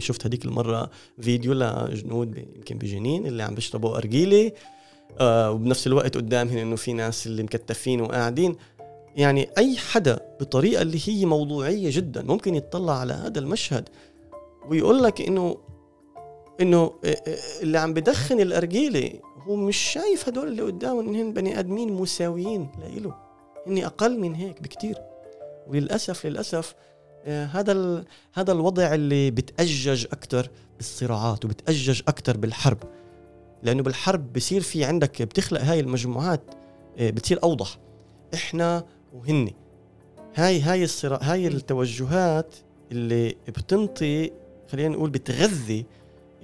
يعني شفت هذيك المرة فيديو لجنود يمكن بجنين اللي عم بيشربوا أرجيلة آه وبنفس الوقت قدامهم إنه في ناس اللي مكتفين وقاعدين. يعني أي حدا بطريقة اللي هي موضوعية جدا ممكن يطلع على هذا المشهد ويقول لك إنه إنه آه، آه، اللي عم بدخن الأرجيلة هو مش شايف هدول اللي قدامه انهم بني آدمين مساويين لإله. اني أقل من هيك بكتير. وللأسف للأسف هذا هذا الوضع اللي بتأجج أكثر بالصراعات وبتأجج أكثر بالحرب. لأنه بالحرب بصير في عندك بتخلق هاي المجموعات بتصير أوضح. إحنا وهن. هاي هاي الصراع هاي التوجهات اللي بتنطي خلينا نقول بتغذي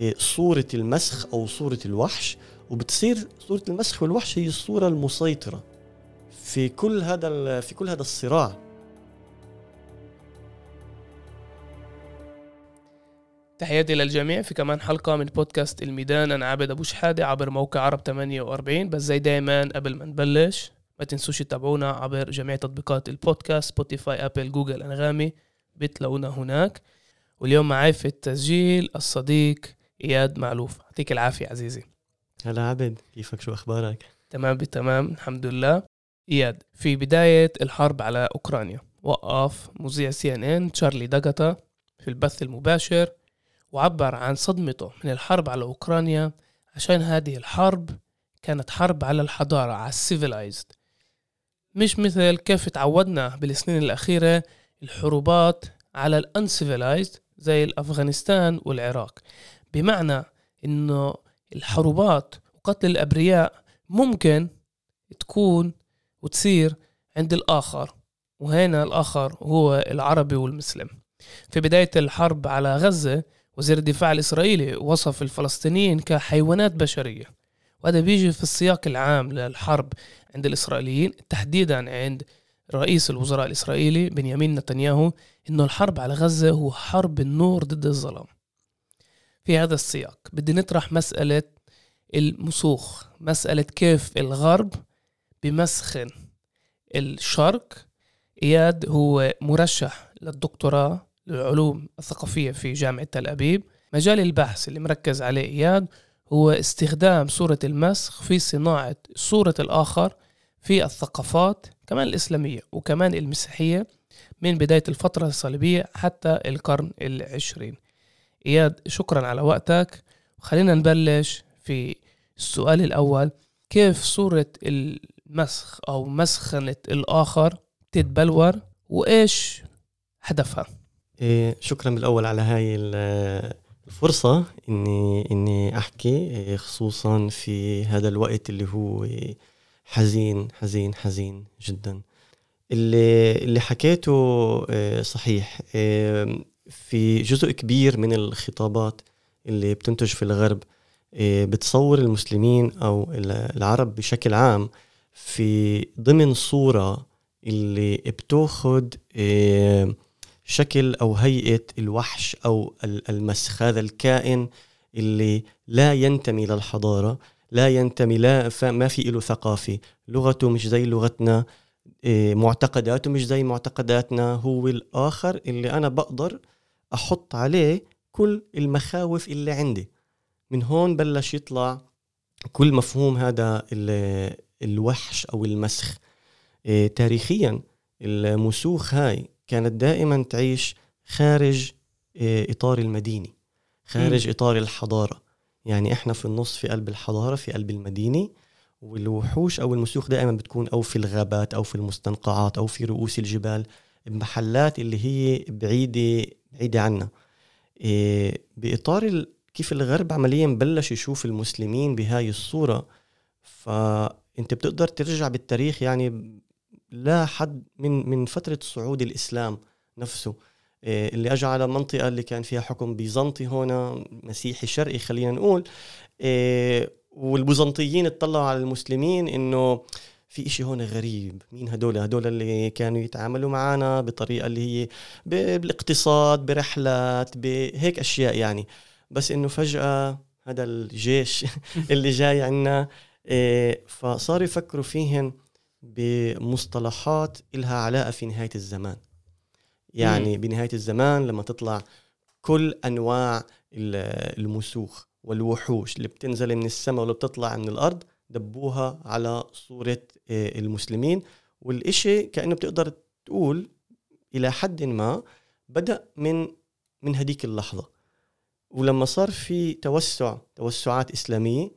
إيه، صورة المسخ أو صورة الوحش. وبتصير صورة المسخ والوحش هي الصورة المسيطرة في كل هذا في كل هذا الصراع. تحياتي للجميع في كمان حلقة من بودكاست الميدان. أنا عابد أبو شحادة عبر موقع عرب 48 بس زي دايما قبل ما نبلش ما تنسوش تتابعونا عبر جميع تطبيقات البودكاست سبوتيفاي أبل جوجل أنغامي. بتلاقونا هناك. واليوم معي في التسجيل الصديق إياد معلوف. يعطيك العافية عزيزي. هلا عبد كيفك؟ شو أخبارك؟ تمام بتمام الحمد لله. إياد في بداية الحرب على أوكرانيا وقف مذيع سي إن إن تشارلي داغاتا في البث المباشر. وعبر عن صدمته من الحرب على أوكرانيا عشان هذه الحرب كانت حرب على الحضارة على ال civilized مش مثل كيف تعودنا بالسنين الأخيرة الحروبات على ال uncivilized زي الأفغانستان والعراق. بمعنى إنه الحروبات وقتل الأبرياء ممكن تكون وتصير عند الآخر وهنا الآخر هو العربي والمسلم. في بداية الحرب على غزة وزير الدفاع الإسرائيلي وصف الفلسطينيين كحيوانات بشرية. وهذا بيجي في السياق العام للحرب عند الإسرائيليين تحديدا عند رئيس الوزراء الإسرائيلي بنيامين نتنياهو إنه الحرب على غزة هو حرب النور ضد الظلام. في هذا السياق بدي نطرح مسألة المسوخ مسألة كيف الغرب بمسخن الشرق. إياد هو مرشح للدكتوراه للعلوم الثقافية في جامعة تل أبيب. مجال البحث اللي مركز عليه إياد هو استخدام صورة المسخ في صناعة صورة الآخر في الثقافات كمان الإسلامية وكمان المسيحية من بداية الفترة الصليبية حتى القرن العشرين. إياد شكرا على وقتك. خلينا نبلش في السؤال الأول. كيف صورة المسخ أو مسخنة الآخر تتبلور؟ وإيش هدفها؟ شكرا بالأول على هاي الفرصة إني إني أحكي إيه، خصوصا في هذا الوقت اللي هو حزين حزين حزين جدا. اللي اللي حكيته إيه، صحيح إيه، في جزء كبير من الخطابات اللي بتنتج في الغرب بتصور المسلمين أو العرب بشكل عام في ضمن صورة اللي بتأخذ شكل أو هيئة الوحش أو المسخ هذا الكائن اللي لا ينتمي للحضاره لا ينتمي لا ما في له ثقافه لغته مش زي لغتنا آه، معتقداته مش زي معتقداتنا. هو الآخر اللي أنا بقدر أحط عليه كل المخاوف اللي عندي. من هون بلش يطلع كل مفهوم هذا الوحش أو المسخ. إيه تاريخيا المسوخ هاي كانت دائما تعيش خارج إيه إطار المدينة خارج م. إطار الحضارة. يعني إحنا في النص في قلب الحضارة في قلب المدينة والوحوش أو المسوخ دائما بتكون أو في الغابات أو في المستنقعات أو في رؤوس الجبال بمحلات اللي هي بعيدة بعيدة عنا. إيه بإطار كيف الغرب عمليا بلش يشوف المسلمين بهاي الصورة. فأنت بتقدر ترجع بالتاريخ يعني لا حد من من فترة صعود الإسلام نفسه. إيه اللي اجى على المنطقة اللي كان فيها حكم بيزنطي هنا مسيحي شرقي خلينا نقول. إيه والبيزنطيين اطلعوا على المسلمين إنه في إشي هون غريب. مين هدول؟ هدول اللي كانوا يتعاملوا معنا بطريقة اللي هي بالاقتصاد برحلات بهيك أشياء يعني. بس إنه فجأة هذا الجيش اللي جاي عنا إيه، فصاروا يفكروا فيهن بمصطلحات إلها علاقة في نهاية الزمان. يعني بنهاية الزمان لما تطلع كل أنواع ال- المسوخ والوحوش اللي بتنزل من السماء واللي بتطلع من الأرض دبوها على صورة آه، المسلمين. والإشي كأنه بتقدر تقول إلى حد ما بدأ من من هديك اللحظة. ولما صار في توسع توسعات إسلامية آه،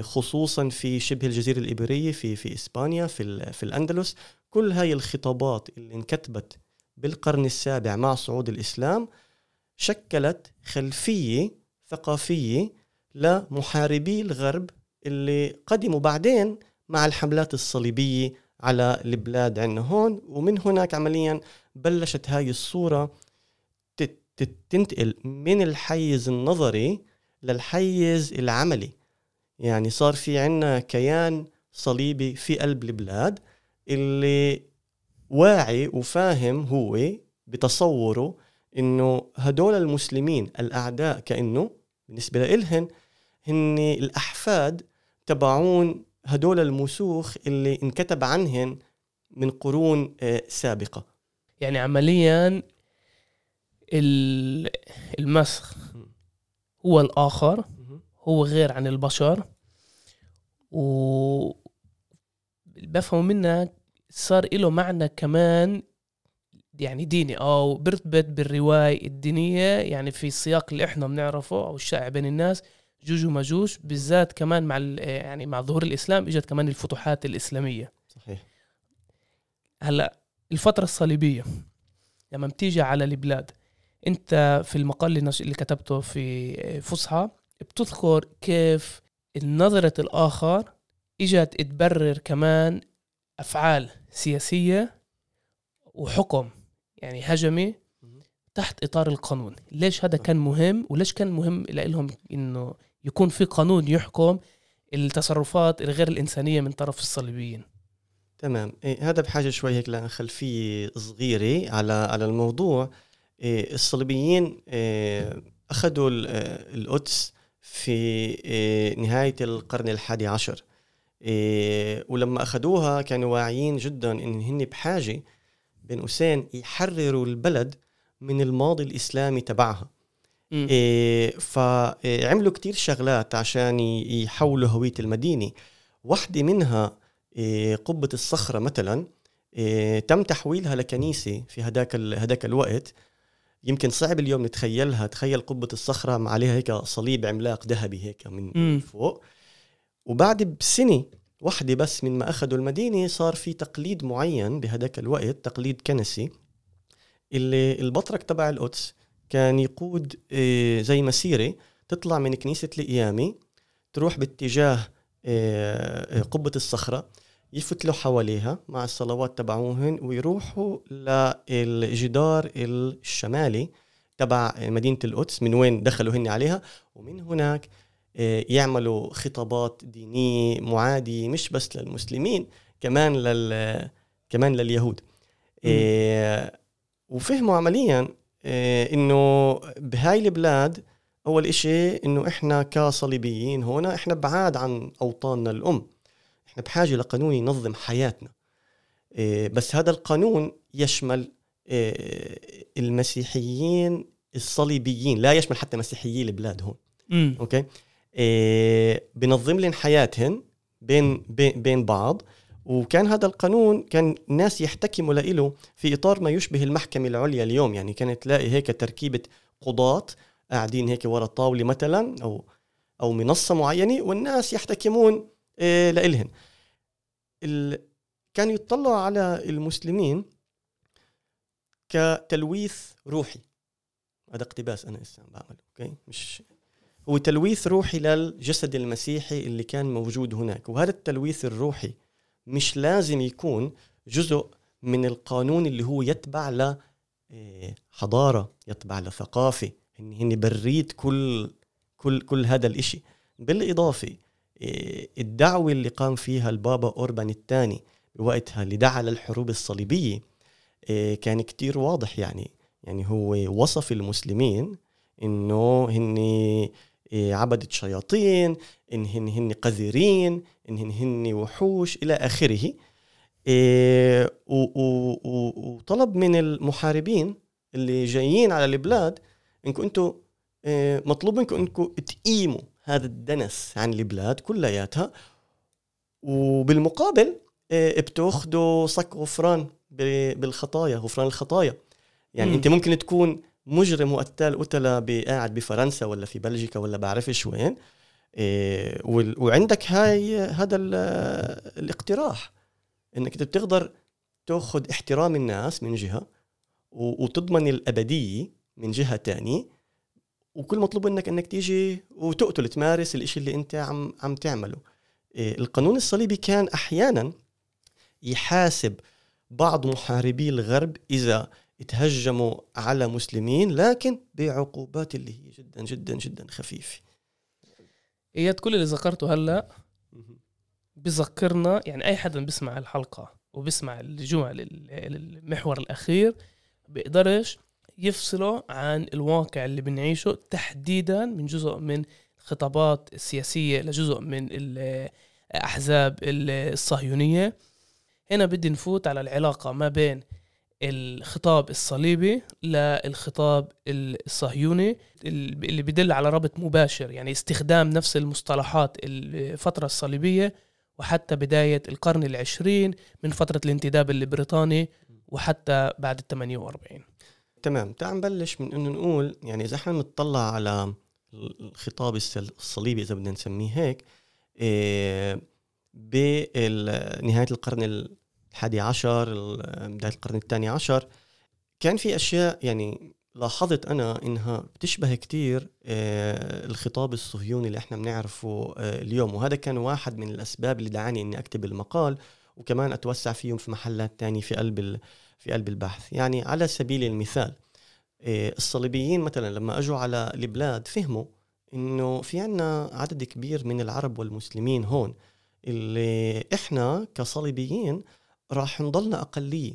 خصوصا في شبه الجزيرة الابيريه في في إسبانيا في في الأندلس. كل هاي الخطابات اللي انكتبت بالقرن السابع مع صعود الإسلام شكلت خلفية ثقافية لمحاربي الغرب اللي قدموا بعدين مع الحملات الصليبية على البلاد عندنا هون. ومن هناك عمليا بلشت هاي تت- تنتقل من الحيز النظري للحيز العملي. يعني صار في عنا كيان صليبي في قلب البلاد اللي واعي وفاهم هو بتصوره إنه هدول المسلمين الأعداء كإنه بالنسبة لإلهن هن الأحفاد تبعون هدول المسوخ اللي انكتب عنهن من قرون آه، سابقة. يعني عمليا ال- المسخ هو الآخر. هو غير عن البشر. و بفهم منك صار له معنى كمان يعني ديني أو بيرتبط بالرواية الدينية يعني في السياق اللي إحنا بنعرفه أو الشائع بين الناس جوج وماجوج بالذات كمان مع ال- يعني مع ظهور الإسلام إجت كمان الفتوحات الإسلامية. صحيح. هلأ الفترة الصليبية لما بتيجي على البلاد أنت في المقال اللي, نش... اللي كتبته في فصحى بتذكر كيف نظرة الآخر إجت تبرر كمان أفعال سياسية وحكم يعني هجمي تحت إطار القانون. ليش هذا كان مهم؟ وليش كان مهم لهم إنه يكون في قانون يحكم التصرفات الغير الإنسانية من طرف الصليبيين؟ تمام. إيه هذا بحاجة شوي هيك لخلفيه صغيرة على على الموضوع. إيه الصليبيين إيه أخذوا ال- آه، القدس في إيه نهاية القرن الحادي عشر. إيه ولما أخذوها كانوا واعيين جدا إن هن بحاجة بين قوسين يحرروا البلد من الماضي الإسلامي تبعها. إيه فعملوا كتير شغلات عشان يحولوا هوية المدينة. واحدة منها قبة الصخرة مثلا تم تحويلها لكنيسة في هداك هداك الوقت. يمكن صعب اليوم نتخيلها. تخيل قبة الصخرة مع عليها هيك صليب عملاق ذهبي هيك من مم. فوق. وبعد بسنة واحدة بس من ما أخذوا المدينة صار في تقليد معين بهداك الوقت تقليد كنسي اللي البطرك تبع القدس كان يقود آه، زي مسيرة تطلع من كنيسة القيامة تروح باتجاه آه، آه، قبة الصخرة. يفتلوا حواليها مع الصلوات تبعوهن ويروحوا للجدار الشمالي تبع مدينة القدس من وين دخلوا هن عليها ومن هناك آه، يعملوا خطابات دينية معادية مش بس للمسلمين كمان لل كمان لليهود. آه، وفهموا عمليا آه، إنه بهاي البلاد أول إشي إنه إحنا كصليبيين هنا إحنا بعاد عن أوطاننا الأم. إحنا بحاجة لقانون ينظم حياتنا. آه، بس هذا القانون يشمل آه، المسيحيين الصليبيين لا يشمل حتى مسيحيي البلاد هون. مم. أوكي؟ إيه بنظم لهم حياتهن بين بين بعض. وكان هذا القانون كان الناس يحتكموا له في إطار ما يشبه المحكمة العليا اليوم. يعني كانت تلاقي هيك تركيبة قضاة قاعدين هيك ورا طاوله مثلا أو أو منصة معينة والناس يحتكمون إيه لإلهن. ال... كانوا يطلعوا على المسلمين كتلويث روحي. هذا اقتباس أنا عم بعمله أوكي مش هو تلويث روحي للجسد المسيحي اللي كان موجود هناك. وهذا التلويث الروحي مش لازم يكون جزء من القانون اللي هو يتبع ل إيه، حضارة يتبع لثقافة هن هن بريد كل كل كل هذا الإشي. بالإضافة الدعوة اللي قام فيها البابا أوربان الثاني بوقتها اللي دعا للحروب الصليبية إيه، كان كتير واضح يعني يعني هو وصف المسلمين إنه هن إيه، عبدة شياطين إن هن هن قذرين إن هن هن وحوش إلى آخره. إيه، وطلب من المحاربين اللي جايين على البلاد إنكم أنتم مطلوب منكم أنكم تقيموا هذا الدنس عن البلاد كلياتها. وبالمقابل آه، بتأخذوا صك غفران بالخطايا غفران الخطايا. يعني م. أنت ممكن تكون مجرم وقتال قتلة قاعد بفرنسا ولا في بلجيكا ولا بعرفش وين إيه وعندك هاي هذا الاقتراح. إنك أنت بتقدر تأخذ احترام الناس من جهة وتضمن الأبدية من جهة تانية وكل مطلوب منك إنك تيجي وتقتل تمارس الإشي اللي أنت عم عم تعمله. إيه القانون الصليبي كان أحيانا يحاسب بعض محاربي الغرب إذا تهجموا على مسلمين لكن بعقوبات اللي هي جدا جدا جدا خفيفة. إياد كل اللي ذكرته هلأ بذكرنا يعني أي حدا بيسمع الحلقة وبيسمع الجمل المحور الأخير بيقدرش يفصله عن الواقع اللي بنعيشه تحديدا من جزء من الخطابات السياسية لجزء من الأحزاب الصهيونية. هنا بدي نفوت على العلاقة ما بين الخطاب الصليبي للخطاب الصهيوني اللي بدل على ربط مباشر يعني استخدام نفس المصطلحات الفترة الصليبية وحتى بداية القرن العشرين من فترة الانتداب البريطاني وحتى بعد ال 48 تمام. تعال نبلش من إنه نقول يعني إذا إحنا بنطلع على الخطاب الصليبي إذا بدنا نسميه هيك إيه بنهاية القرن الحادي عشر بداية القرن الثاني عشر كان في أشياء يعني لاحظت أنا إنها بتشبه كتير آه، الخطاب الصهيوني اللي إحنا بنعرفه آه، اليوم. وهذا كان واحد من الأسباب اللي دعاني إني أكتب المقال وكمان أتوسع فيهم في محلات تانية في قلب في قلب البحث. يعني على سبيل المثال آه، الصليبيين مثلا لما أجوا على البلاد فهموا إنه في عنا عدد كبير من العرب والمسلمين هون اللي إحنا كصليبيين راح نضلنا أقلية.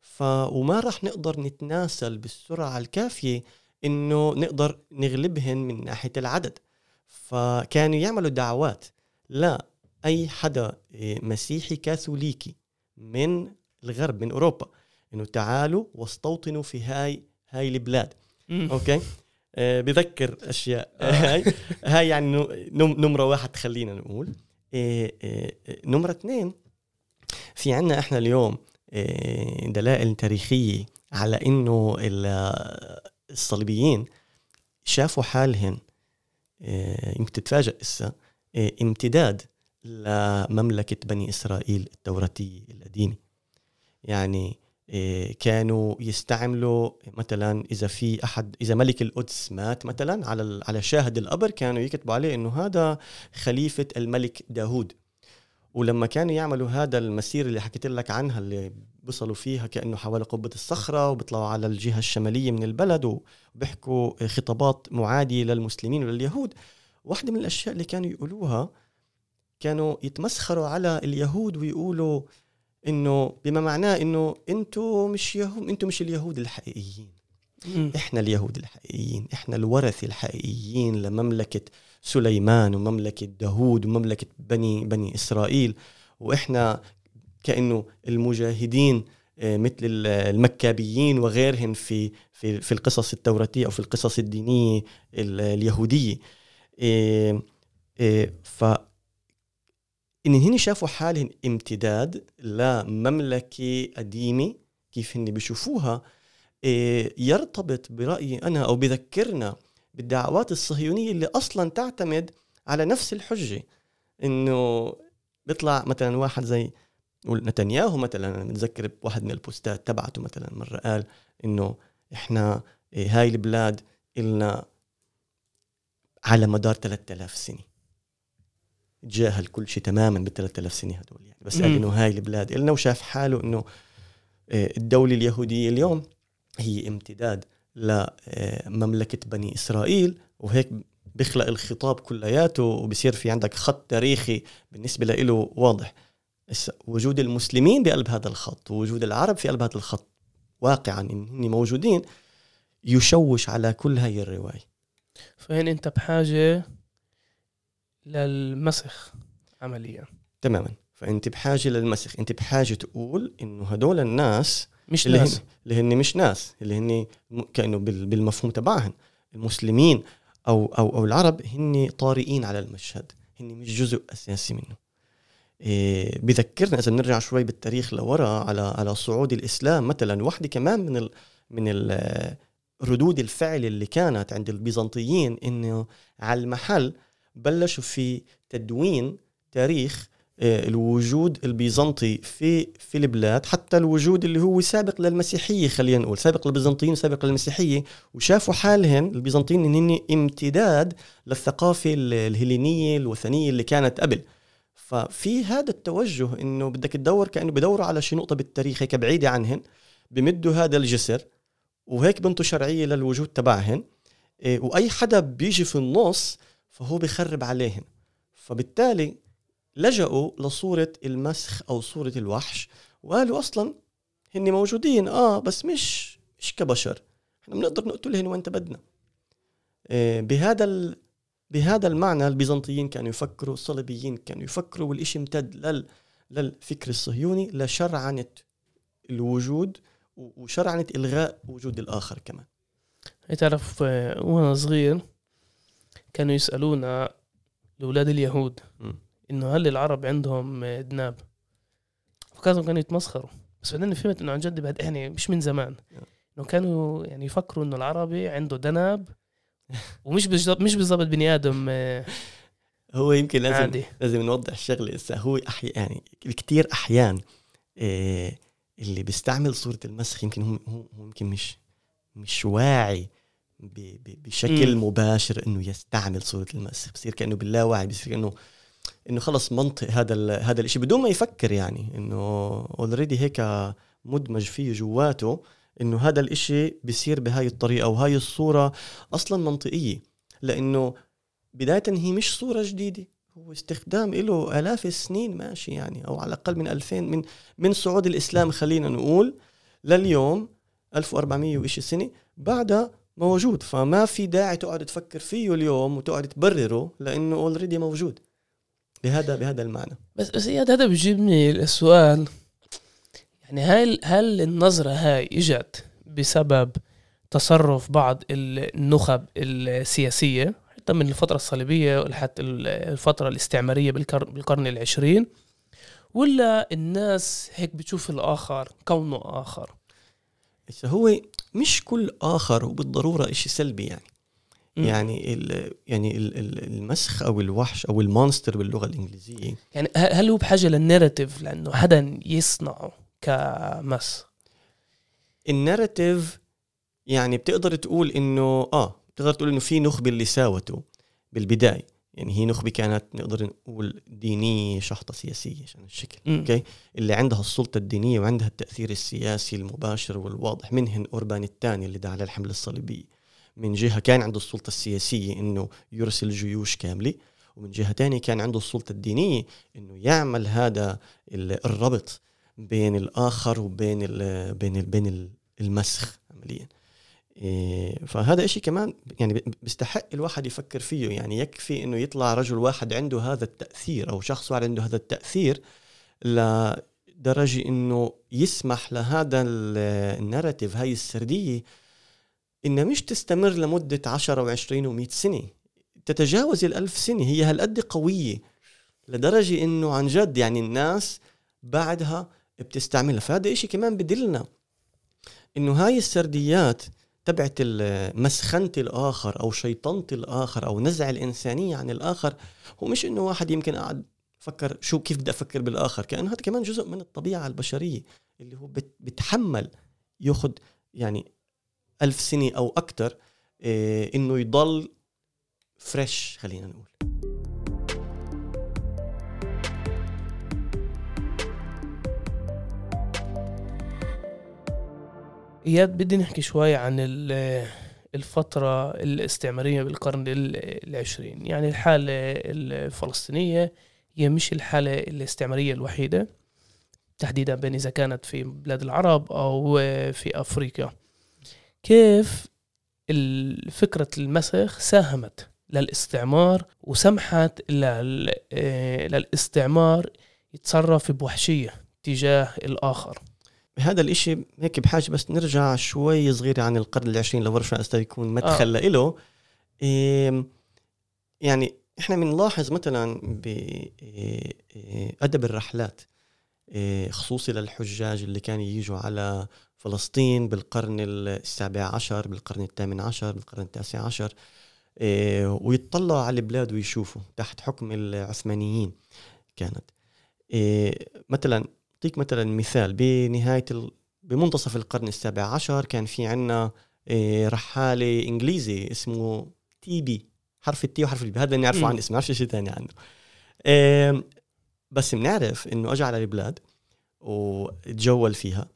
ف وما راح نقدر نتناسل بالسرعة الكافية إنه نقدر نغلبهن من ناحية العدد. فكانوا يعملوا دعوات لا أي حدا إيه، مسيحي كاثوليكي من الغرب من أوروبا. إنه تعالوا واستوطنوا في هاي هاي البلاد. أوكي؟ آه بذكر أشياء. آه. هاي هاي يعني نمرة واحد خلينا نقول. إيه إيه نمرة اثنين في عنا إحنا اليوم آه، دلائل تاريخية على إنه الصليبيين شافوا حالهم آه، يمكن تتفاجئ إسا آه، امتداد لمملكة بني إسرائيل التوراتية القديمة. يعني كانوا يستعملوا مثلا إذا في أحد إذا ملك القدس مات مثلا على على شاهد القبر كانوا يكتبوا عليه إنه هذا خليفة الملك داوود. ولما كانوا يعملوا هذا المسير اللي حكيت لك عنها اللي بيصلوا فيها كأنه حوالي قبة الصخرة وبيطلعوا على الجهة الشمالية من البلد وبيحكوا خطابات معادية للمسلمين ولليهود. واحدة من الأشياء اللي كانوا يقولوها كانوا يتمسخروا على اليهود ويقولوا إنه بما معناه إنه أنتم مش يهود أنتم مش اليهود الحقيقيين. إحنا اليهود الحقيقيين. إحنا الورثه الحقيقيين لمملكة سليمان ومملكة داود ومملكة بني بني إسرائيل. وإحنا كأنه المجاهدين آه، مثل المكابيين وغيرهم في في في القصص التوراتية أو في القصص الدينية اليهودية. آه، آه، ف إن هن شافوا حالهم امتداد لمملكة قديمة كيف هن بيشوفوها يرتبط برأيي أنا أو بذكرنا بالدعوات الصهيونية اللي أصلا تعتمد على نفس الحجة. إنه بيطلع مثلا واحد زي نتنياهو مثلا أنا متذكر بواحد من البوستات تبعته مثلا مرة قال إنه إحنا إيه، هاي البلاد إلنا على مدار 3000 سنة. تجاهل كل شيء تماما بال 3000 سنة هدول يعني. بس قال إنه هاي البلاد إلنا وشاف حاله إنه إيه، الدولة اليهودية اليوم هي امتداد لمملكة بني إسرائيل وهيك بيخلق الخطاب كلياته وبصير في عندك خط تاريخي بالنسبة له واضح. وجود المسلمين بقلب هذا الخط ووجود العرب في قلب هذا الخط واقعا إن موجودين يشوش على كل هاي الرواية. فهنا أنت بحاجة للمسخ عمليا. تماما. فأنت بحاجة للمسخ أنت بحاجة تقول إنه هدول الناس مش اللي ناس. هن اللي هن مش ناس. اللي هن كانوا بالمفهوم تبعهن. المسلمين أو أو أو العرب هن طارئين على المشهد. هن مش جزء أساسي منه. إيه بذكرنا إذا بنرجع شوي بالتاريخ لورا على على صعود الإسلام مثلا وحدة كمان من ال من ال ردود الفعل اللي كانت عند البيزنطيين إنه على المحل بلشوا في تدوين تاريخ آه، الوجود البيزنطي في في البلاد حتى الوجود اللي هو سابق للمسيحية خلينا نقول سابق للبيزنطيين سابق للمسيحية. وشافوا حالهم البيزنطيين انهم امتداد للثقافة الهلينيه الوثنية اللي كانت قبل. ففي هذا التوجه إنه بدك تدور كأنه بدوروا على شي نقطة بالتاريخ هيك بعيدة عنهن بمدوا هذا الجسر وهيك بنتوا شرعية للوجود تبعهن. إيه، وأي حدا بيجي في النص فهو بخرب عليهن فبالتالي لجأوا لصورة المسخ أو صورة الوحش وقالوا أصلا هن موجودين آه بس مش مش كبشر. إحنا بنقدر نقتلهن وين بدنا إيه، بهذا ال... بهذا المعنى البيزنطيين كانوا يفكروا الصليبيين كانوا يفكروا والإشي امتد لل... للفكر الصهيوني لشرعنة الوجود وشرعنة إلغاء وجود الآخر كمان. تعرف آه، وأنا صغير كانوا يسألونا لأولاد اليهود. إنه هل العرب عندهم دناب فكانوا كانوا يتمسخروا. بس بعدين فهمت إنه عن جد بعد يعني مش من زمان. إنه كانوا يعني يفكروا إنه العربي عنده دناب ومش بالضبط مش بالضبط بني آدم آه، هو يمكن لازم عادي. لازم نوضح الشغلة. هو أحي... يعني كثير أحيان إيه اللي بيستعمل صورة المسخ يمكن هو هو يمكن مش مش واعي بشكل م. مباشر إنه يستعمل صورة المسخ بصير كأنه باللاوعي بصير كأنه إنه خلص منطق هذا هذا الشيء بدون ما يفكر يعني إنه already هيك مدمج فيه جواته إنه هذا الإشي بيصير بهاي الطريقة وهاي الصورة أصلا منطقية. لأنه بداية هي مش صورة جديدة هو استخدام له آلاف السنين ماشي يعني أو على الأقل من 2000 من من صعود الإسلام خلينا نقول لليوم 1400 وإشي سنة. بعدها موجود. فما في داعي تقعد تفكر فيه اليوم وتقعد تبرره لأنه already موجود. بهذا بهذا المعنى. بس بس هذا بيجيبني السؤال يعني هل هل النظرة هاي إجت بسبب تصرف بعض النخب السياسية؟ حتى من الفترة الصليبية لحتى الفترة الاستعمارية بالقرن العشرين؟ ولا الناس هيك بتشوف الآخر كونه آخر؟ هو؟ مش كل آخر وبالضرورة إشي سلبي يعني. م. يعني ال يعني ال المسخ أو الوحش أو ال monster باللغة الإنجليزية. يعني هل هو بحاجة لل narrative لأنه حدا يصنعه كمسخ ال narrative يعني بتقدر تقول إنه آه تقدر تقول إنه في نخبة اللي ساوته بالبداية. يعني هي نخبه كانت نقدر نقول دينية شحطه سياسية عشان الشكل م. أوكي؟ اللي عندها السلطة الدينية وعندها التأثير السياسي المباشر والواضح منهن اوربان الثاني اللي دعا على الحمله الصليبية. من جهة كان عنده السلطة السياسية إنه يرسل جيوش كاملة ومن جهة ثانية كان عنده السلطة الدينية إنه يعمل هذا الربط بين الآخر وبين ال بين ال بين المسخ عمليا. إيه، فهذا إشي كمان يعني بيستحق الواحد يفكر فيه يعني يكفي إنه يطلع رجل واحد عنده هذا التأثير أو شخص واحد عنده هذا التأثير لدرجة إنه يسمح لهذا الناراتيف هاي السردية إنها مش تستمر لمدة 10 و20 و100 سنة. تتجاوز الألف سنة. هي هالقد قوية لدرجة إنه عن جد يعني الناس بعدها بتستعملها. فهذا إشي كمان بدلنا إنه هاي السرديات تبعت مسخنة الآخر أو شيطنة الآخر أو نزع الإنسانية عن الآخر هو مش إنه واحد يمكن قاعد فكر شو كيف بدي أفكر بالآخر كأنه هذا كمان جزء من الطبيعة البشرية اللي هو بتحمل ياخذ يعني ألف سنة أو أكثر إيه إنه يضل فريش خلينا نقول. إياد بدي نحكي شوي عن الفترة الاستعمارية بالقرن العشرين. يعني الحالة الفلسطينية هي مش الحالة الاستعمارية الوحيدة تحديدا بين إذا كانت في بلاد العرب أو في أفريقيا. كيف فكرة المسخ ساهمت للاستعمار وسمحت للاستعمار يتصرف بوحشية تجاه الآخر؟ هذا الإشي هيك بحاجة بس نرجع شوي صغيرة عن القرن العشرين لورشة أستاذ يكون مدخل آه. له يعني إحنا بنلاحظ مثلا بأدب الرحلات خصوصي للحجاج اللي كانوا يجوا على فلسطين بالقرن السابع عشر بالقرن الثامن عشر بالقرن التاسع عشر ويطلعوا على البلاد ويشوفوا تحت حكم العثمانيين كانت مثلا أعطيك مثلا مثال. بنهاية ال... بمنتصف القرن السابع عشر كان في عنا رحالة إنجليزي اسمه T.B. حرف ال T وحرف ال B. هذا نعرفه عن اسمه ما شيء ثاني عنه. بس بنعرف إنه اجى على البلاد وتجول فيها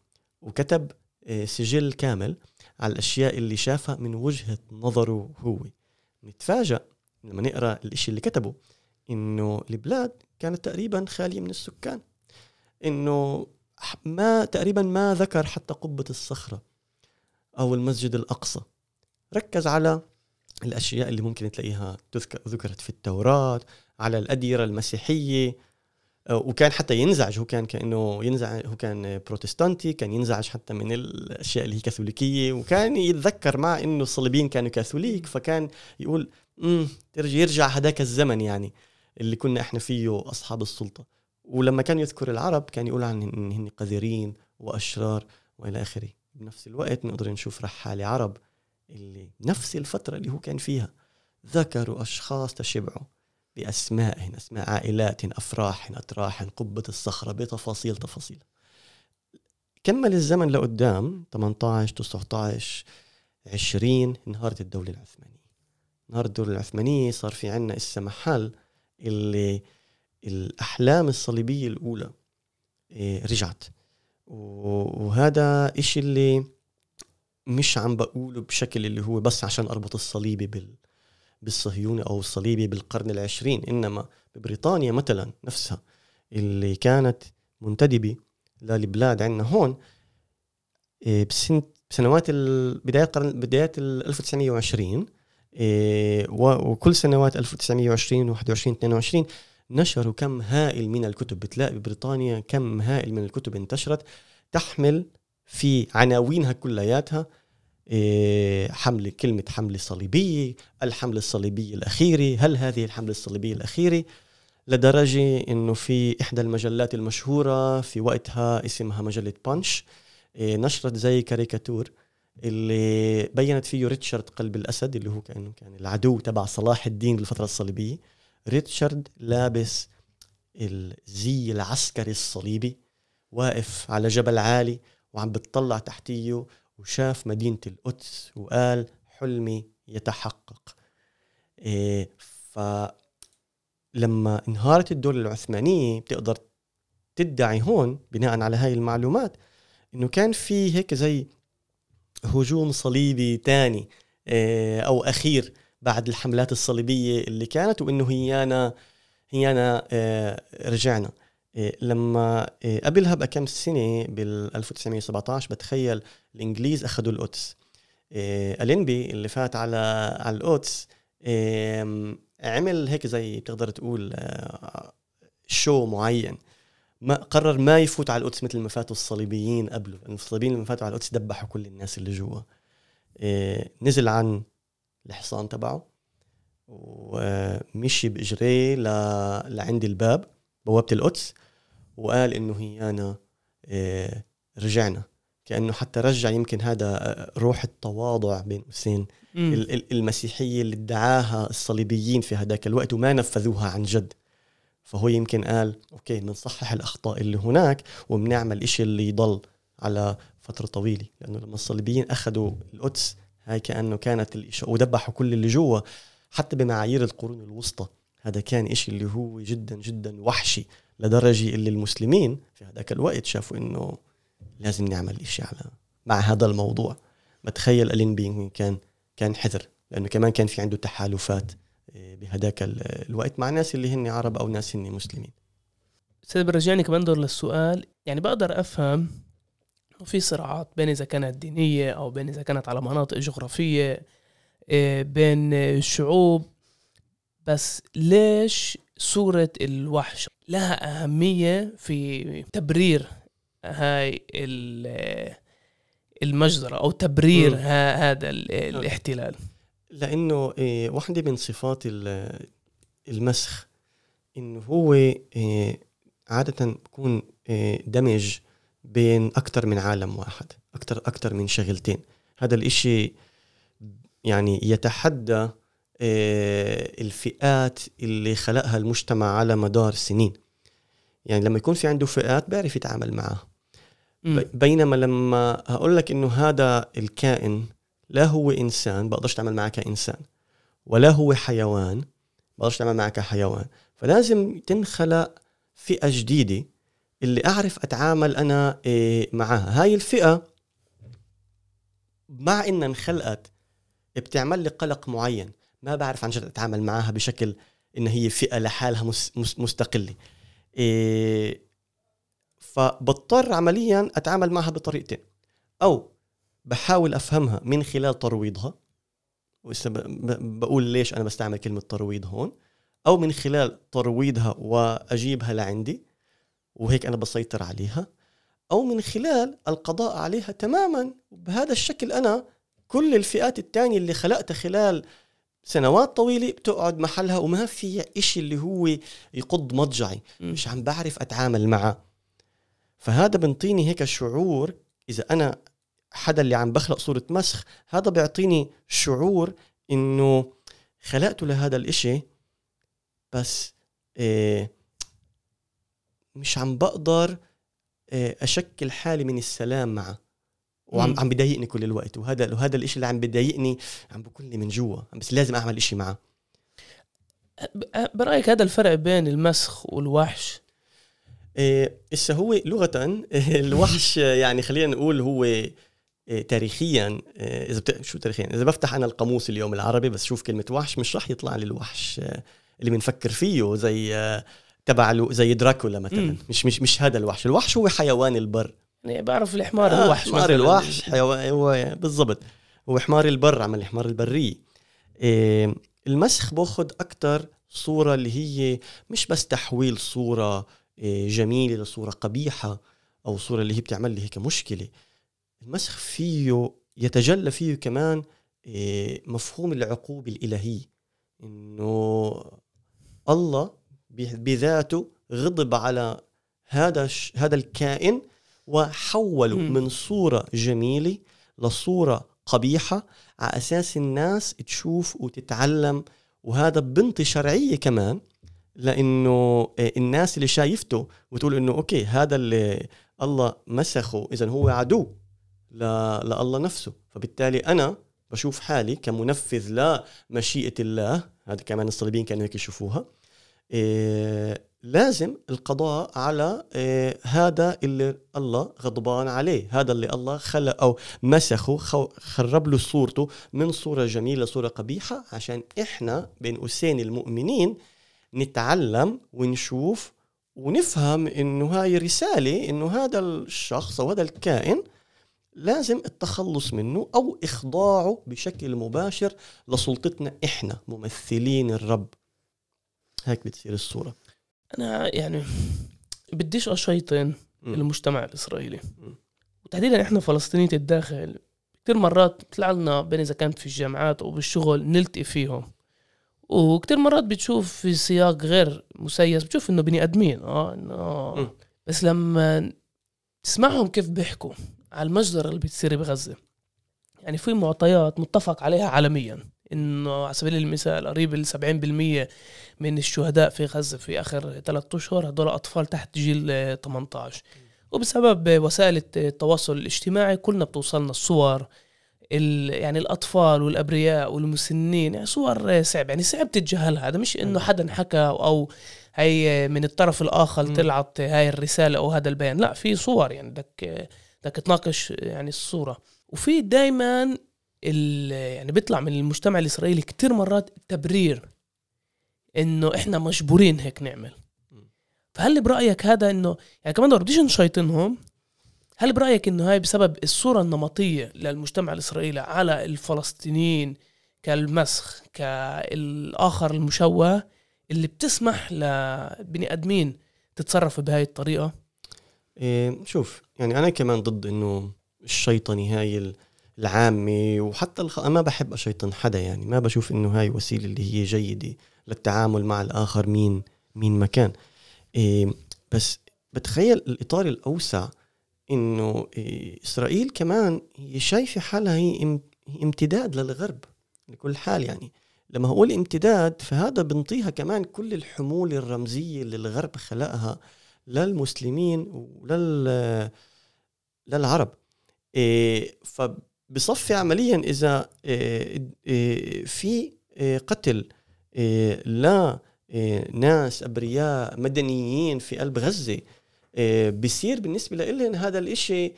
وكتب سجل كامل على الأشياء اللي شافها من وجهة نظره هو. نتفاجأ لما نقرأ الإشي اللي كتبه إنه البلاد كانت تقريبا خالية من السكان. إنه ما تقريبا ما ذكر حتى قبة الصخرة أو المسجد الأقصى. ركز على الأشياء اللي ممكن تلاقيها تذكر ذكرت في التوراة على الأديرة المسيحية. آه، وكان حتى ينزعج. هو كان كأنه ينزع هو كان بروتستانتي كان ينزعج حتى من الأشياء اللي هي كاثوليكية. وكان يتذكر مع إنه الصليبيين كانوا كاثوليك. فكان يقول أمم يرجع هذاك الزمن يعني اللي كنا إحنا فيه أصحاب السلطة. ولما كان يذكر العرب كان يقول عن ان هن قذرين وأشرار وإلى آخره. بنفس الوقت نقدر نشوف رحالة عرب اللي نفس الفترة اللي هو كان فيها ذكروا أشخاص تشبعوا بأسمائهن أسماء عائلات أفراح أتراح قبة الصخرة بتفاصيل تفاصيل. كمل الزمن لقدام 18 19 20 انهارت الدولة العثمانية. انهارت الدولة العثمانية صار في عنا إسا محل اللي الأحلام الصليبية الأولى إيه، رجعت. وهذا إشي اللي مش عم بقوله بشكل اللي هو بس عشان أربط الصليبي بال بالصهيوني أو الصليبي بالقرن العشرين إنما ببريطانيا مثلا نفسها اللي كانت منتدبة للبلاد عندنا. هون إيه، بسنة بسنوات بدايات القرن بدايات ال 1920 إيه، وكل سنوات 1920 21 22 نشروا كم هائل من الكتب بتلاقي ببريطانيا كم هائل من الكتب انتشرت تحمل في عناوينها كلياتها إيه، حملة كلمة حملة صليبية الحملة الصليبية الأخيرة هل هذه الحملة الصليبية الأخيرة لدرجة أنه في إحدى المجلات المشهورة في وقتها اسمها مجلة بانش إيه، نشرت زي كاريكاتور اللي بينت فيه ريتشارد قلب الأسد اللي هو كأنه كان العدو تبع صلاح الدين بالفترة الصليبية. ريتشارد لابس الزي العسكري الصليبي واقف على جبل عالي وعم بتطلع تحتيه وشاف مدينة القدس وقال حلمي يتحقق. إيه فلما انهارت الدولة العثمانية بتقدر تدعي هون بناء على هاي المعلومات إنه كان في هيك زي هجوم صليبي تاني إيه أو أخير. بعد الحملات الصليبية اللي كانت وإنه هيانا هيانا إيه رجعنا. إيه لما إيه قبلها بكم سنة بال 1917 بتخيل الإنجليز اخذوا القدس. ألينبي اللي فات على على القدس عمل هيك زي بتقدر تقول آه شو معين. ما قرر ما يفوت على القدس مثل ما فاتوا الصليبيين قبله. الصليبيين لما فاتوا على القدس دبحوا كل الناس اللي جوا. نزل عن الحصان تبعه ومشي باجريه ل... لعند الباب بوابة القدس وقال إنه هي أنا إيه رجعنا. كأنه حتى رجع يمكن هذا آه، روح التواضع بين قوسين المسيحية اللي ادعاها الصليبيين في هذاك الوقت وما نفذوها عن جد. فهو يمكن قال أوكي بنصحح الأخطاء اللي هناك وبنعمل إشي اللي يضل على فترة طويلة. لأنه لما الصليبيين أخذوا القدس هاي كأنه كانت الإشي ودبحوا كل اللي جوا. حتى بمعايير القرون الوسطى هذا كان إشي اللي هو جدا جدا وحشي لدرجة اللي المسلمين في هذاك الوقت شافوا إنه لازم نعمل إشي على مع هذا الموضوع. بتخيل ألين كان كان حذر لأنه كمان كان في عنده تحالفات آه، بهذاك الوقت مع ناس اللي هن عرب أو ناس هن مسلمين. أستاذ برجعني كمان دور للسؤال. يعني بقدر أفهم في صراعات بين إذا كانت دينية أو بين إذا كانت على مناطق جغرافية آه، بين الشعوب. بس ليش صورة الوحش لها أهمية في تبرير هاي ال- المجزرة أو تبرير. ها هذا ال- الاحتلال؟ لأنه إيه، واحدة من صفات ال- المسخ إنه هو إيه، عادة بكون دمج بين أكثر من عالم واحد أكثر أكثر من شغلتين. هذا الإشي يعني يتحدى إيه، الفئات اللي خلقها المجتمع على مدار سنين. يعني لما يكون في عنده فئات بيعرف يتعامل معها بينما لما هقول لك إنه هذا الكائن لا هو إنسان بقدرش أتعامل معه كإنسان ولا هو حيوان بقدرش أتعامل معه كحيوان فلازم تنخلق فئة جديدة اللي أعرف أتعامل أنا إيه، معها هاي الفئة مع إنها انخلقت بتعمل لي قلق معين. ما بعرف عن جد أتعامل معها بشكل إن هي فئة لحالها مس- مس- مستقلة. إيه فبضطر عمليا أتعامل معها بطريقتين. أو بحاول أفهمها من خلال ترويضها. بقول ليش أنا بستعمل كلمة ترويض هون. أو من خلال ترويضها وأجيبها لعندي. وهيك أنا بسيطر عليها أو من خلال القضاء عليها تماما بهذا الشكل أنا كل الفئات التانية اللي خلقتها خلال سنوات طويلة بتقعد محلها وما في إشي اللي هو يقض مضجعي مم. مش عم بعرف أتعامل معه فهذا بنطيني هيك شعور إذا أنا حدا اللي عم بخلق صورة مسخ هذا بيعطيني شعور إنه خلقته لهذا الإشي بس إيه مش عم بقدر إيه أشكل حالي من السلام معه. وعم. عم بضايقني كل الوقت. وهذا وهذا الإشي اللي عم بضايقني عم بكلني من جوا. بس لازم أعمل إشي معه. ب- برأيك هذا الفرق بين المسخ والوحش؟ إيه، هو لغة الوحش يعني خلينا نقول هو تاريخيا إذا بت... شو تاريخيا؟ إذا بفتح أنا القاموس اليوم العربي بس شوف كلمة وحش مش راح يطلع لي الوحش آه، اللي بنفكر فيه زي آه، تبع زي دراكولا مثلا. مش مش مش هذا الوحش. الوحش هو حيوان البر. يعني بعرف الحمار آه، الوحش حمار. الوحش حيوان هو بالضبط. هو حمار البر عمل الحمار البرية. إيه المسخ بأخذ أكتر صورة اللي هي مش بس تحويل صورة إيه جميلة لصورة قبيحة أو صورة اللي هي بتعمل لي هيك مشكلة. المسخ فيه يتجلى فيه كمان إيه مفهوم العقوبة الإلهية. إنه الله بذاته غضب على هذا هذا الكائن وحوله مم. من صورة جميلة لصورة قبيحة على أساس الناس تشوف وتتعلم. وهذا بنطي شرعية كمان لأنه آه، الناس اللي شايفته وتقول إنه أوكي هذا اللي الله مسخه إذا هو عدو ل- لله نفسه. فبالتالي أنا بشوف حالي كمنفذ لمشيئة الله. هذا كمان الصليبيين كانوا هيك يشوفوها. لازم القضاء على إيه هذا اللي الله غضبان عليه هذا اللي الله خلق أو مسخه خرب له صورته من صورة جميلة لصورة قبيحة. عشان إحنا بين قوسين المؤمنين نتعلم ونشوف ونفهم إنه هاي رسالة إنه هذا الشخص أو هذا الكائن لازم التخلص منه أو إخضاعه بشكل مباشر لسلطتنا إحنا ممثلين الرب. هيك بتصير الصورة أنا يعني بديش أشيطن مم. المجتمع الإسرائيلي مم. وتحديدا إحنا فلسطينية الداخل كثير مرات بيطلع لنا بين إذا كانت في الجامعات أو بالشغل نلتقي فيهم وكثير مرات بتشوف في سياق غير مسيس بتشوف إنه بني آدمين آه إنه مم. بس لما تسمعهم كيف بيحكوا على المجزرة اللي بتصير بغزة يعني في معطيات متفق عليها عالميا إنه على سبيل المثال قريب ال 70% من الشهداء في غزة في آخر ثلاثة أشهر هدول أطفال تحت جيل آه، 18 وبسبب وسائل التواصل الاجتماعي كلنا بتوصلنا الصور ال يعني الأطفال والأبرياء والمسنين يعني صور صعب يعني صعب تتجاهلها. هذا مش إنه حدا حكى أو هي من الطرف الآخر. طلعت هاي الرسالة أو هذا البيان. لا في صور يعني بدك بدك تناقش يعني الصورة. وفي دائما يعني بيطلع من المجتمع الإسرائيلي كتير مرات تبرير إنه إحنا مجبورين هيك نعمل. فهل برأيك هذا إنه يعني كمان بديش نشيطنهم هل برأيك إنه هاي بسبب الصورة النمطية للمجتمع الإسرائيلي على الفلسطينيين كالمسخ كالآخر المشوه اللي بتسمح لبني آدمين تتصرف بهاي الطريقة؟ إيه شوف يعني أنا كمان ضد إنه الشيطنة هاي العامه وحتى الخ... ما بحب أشيطن حدا يعني ما بشوف إنه هاي وسيلة اللي هي جيدة للتعامل مع الآخر مين مين ما كان. إيه بس بتخيل الإطار الأوسع إنه إيه إسرائيل كمان هي شايفة حالها هي امتداد للغرب لكل حال يعني. لما أقول امتداد فهذا بنطيها كمان كل الحمول الرمزية اللي الغرب خلقها للمسلمين ولل للعرب. إيه فبصفي عمليا إذا إيه إيه في إيه قتل لا ناس أبرياء مدنيين في قلب غزة بصير بالنسبة لهم هذا الإشي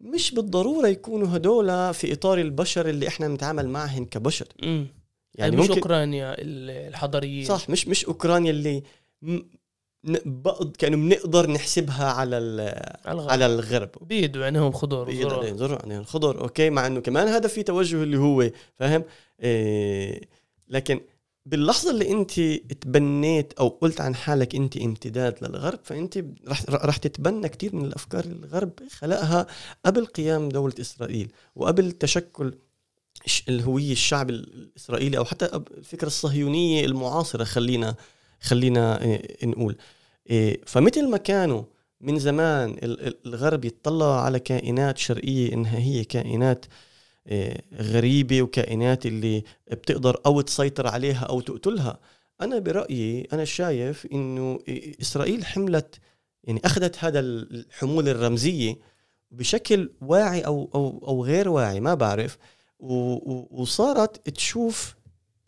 مش بالضرورة يكونوا هدول في إطار البشر اللي إحنا بنتعامل معهم كبشر. يعني, يعني مش ممكن أوكرانيا الحضريين صح مش مش أوكرانيا اللي بقض كانوا بنقدر نحسبها على الغرب. على الغرب. بيدوا عينهم خضر بيدوا عينهم خضر أوكي؟ مع إنه كمان هذا في توجه اللي هو فاهم؟ إيه لكن باللحظة اللي أنت تبنيت أو قلت عن حالك أنت امتداد للغرب فأنت رح رح تتبنى كثير من الأفكار اللي الغرب خلقها قبل قيام دولة إسرائيل وقبل تشكل الهوية الشعب الإسرائيلي أو حتى الفكرة الصهيونية المعاصرة خلينا خلينا إيه، نقول. فمثل ما كانوا من زمان الغرب يتطلع على كائنات شرقية إنها هي كائنات إيه، غريبة وكائنات اللي بتقدر أو تسيطر عليها أو تقتلها. أنا برأيي أنا شايف إنه إسرائيل حملت يعني أخذت هذا الحمول الرمزية بشكل واعي أو أو أو غير واعي ما بعرف. وصارت تشوف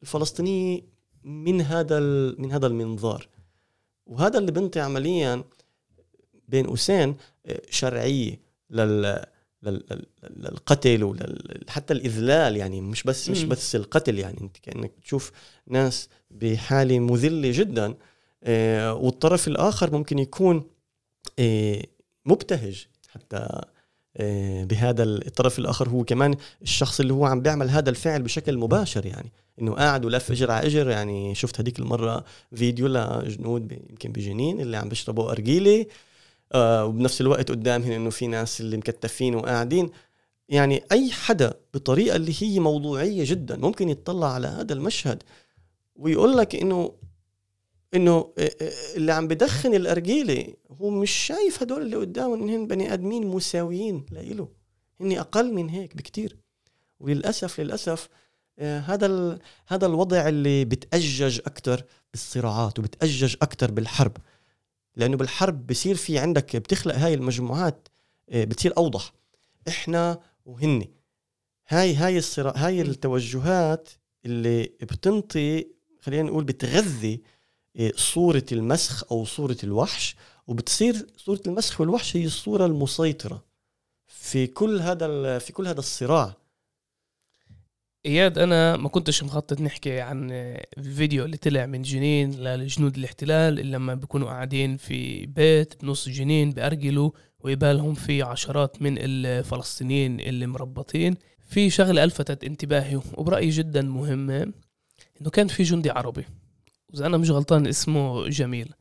الفلسطينيه من هذا من هذا المنظار. وهذا اللي بنطي عمليا بين قوسين آه، شرعية لل للقتل وحتى الإذلال يعني مش بس مش بس القتل يعني أنت كأنك تشوف ناس بحالة مذلة جدا آه، والطرف الآخر ممكن يكون آه، مبتهج حتى بهذا الطرف الآخر هو كمان الشخص اللي هو عم بيعمل هذا الفعل بشكل مباشر يعني إنه قاعد ولف إجر على إجر يعني. شفت هذيك المرة فيديو لجنود يمكن بجنين اللي عم بيشربوا أرجيلة آه وبنفس الوقت قدامهم إنه في ناس اللي مكتفين وقاعدين. يعني أي حدا بطريقة اللي هي موضوعية جدا ممكن يتطلع على هذا المشهد ويقول لك إنه إنه آه، آه، اللي عم بدخن الأرجيلة هو مش شايف هدول اللي قدامه انهم بني آدمين مساويين لإله هن أقل من هيك بكتير. وللأسف للأسف آه، هذا هذا الوضع اللي بتأجج أكثر بالصراعات وبتأجج أكثر بالحرب. لأنه بالحرب بصير في عندك بتخلق هاي المجموعات بتصير أوضح. إحنا وهن هاي هاي الصراع هاي التوجهات اللي بتنطي خلينا نقول بتغذي صورة المسخ أو صورة الوحش وبتصير صورة المسخ والوحش هي الصورة المسيطرة في كل هذا في كل هذا الصراع. إياد أنا ما كنتش مخطط نحكي عن الفيديو اللي طلع من جنين لجنود الاحتلال اللي لما بيكونوا قاعدين في بيت بنص جنين بأرجلوا ويبالهم في عشرات من الفلسطينيين اللي مربطين. في شغلة ألفتت انتباهي وبرأيي جدا مهمة إنه كان في جندي عربي. وإذا أنا مش غلطان اسمه جميل.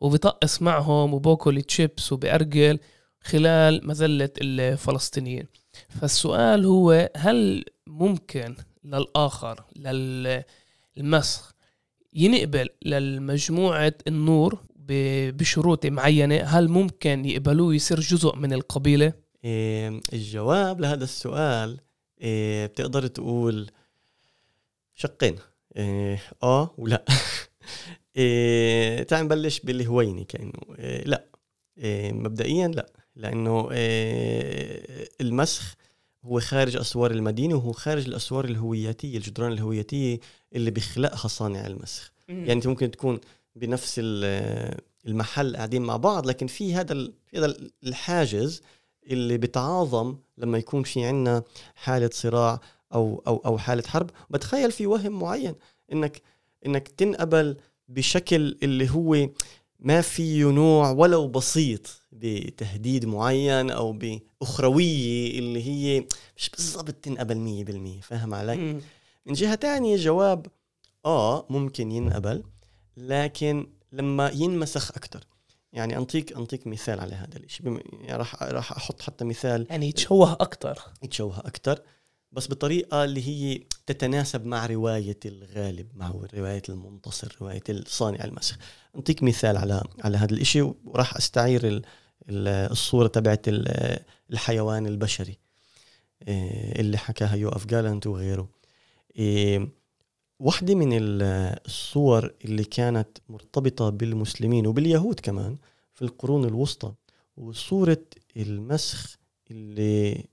وبيطقس معهم وباكل تشيبس وبأرجل خلال مذلة الفلسطينيين. فالسؤال هو هل ممكن للآخر للمسخ ينقبل للمجموعة النور بشروط معينة؟ هل ممكن يقبلوه يصير جزء من القبيلة؟ إيه الجواب لهذا السؤال إيه بتقدر تقول شقين. إيه آه ولا إيه تعال نبلش بالهويني كأنه إيه لا إيه مبدئيا لا لأنه إيه المسخ هو خارج أسوار المدينة وهو خارج الأسوار الهوياتيه الجدران الهوياتيه اللي بيخلقها صانع المسخ مم. يعني أنت ممكن تكون بنفس المحل قاعدين مع بعض لكن في هذا في هذا الحاجز اللي بتعاظم لما يكون في عنا حالة صراع أو أو أو حالة حرب بتخيل في وهم معين إنك إنك تنقبل بشكل اللي هو ما فيه نوع ولو بسيط بتهديد معين أو بأخروية اللي هي مش بالضبط تنقبل 100% فاهم علي؟ م. من جهة تانية جواب آه ممكن ينقبل لكن لما ينمسخ أكثر يعني أنطيك أنطيك مثال على هذا الشيء. يعني راح راح أحط حتى مثال يعني يتشوه أكثر يتشوه أكثر بس بطريقة اللي هي تتناسب مع رواية الغالب مع رواية المنتصر رواية الصانع المسخ. انطيك مثال على على هذا الشيء وراح أستعير ال... الصورة تبعت الحيوان البشري إيه، اللي حكاها يوقف جالنت وغيره. إيه، واحدة من الصور اللي كانت مرتبطة بالمسلمين وباليهود كمان في القرون الوسطى وصورة المسخ اللي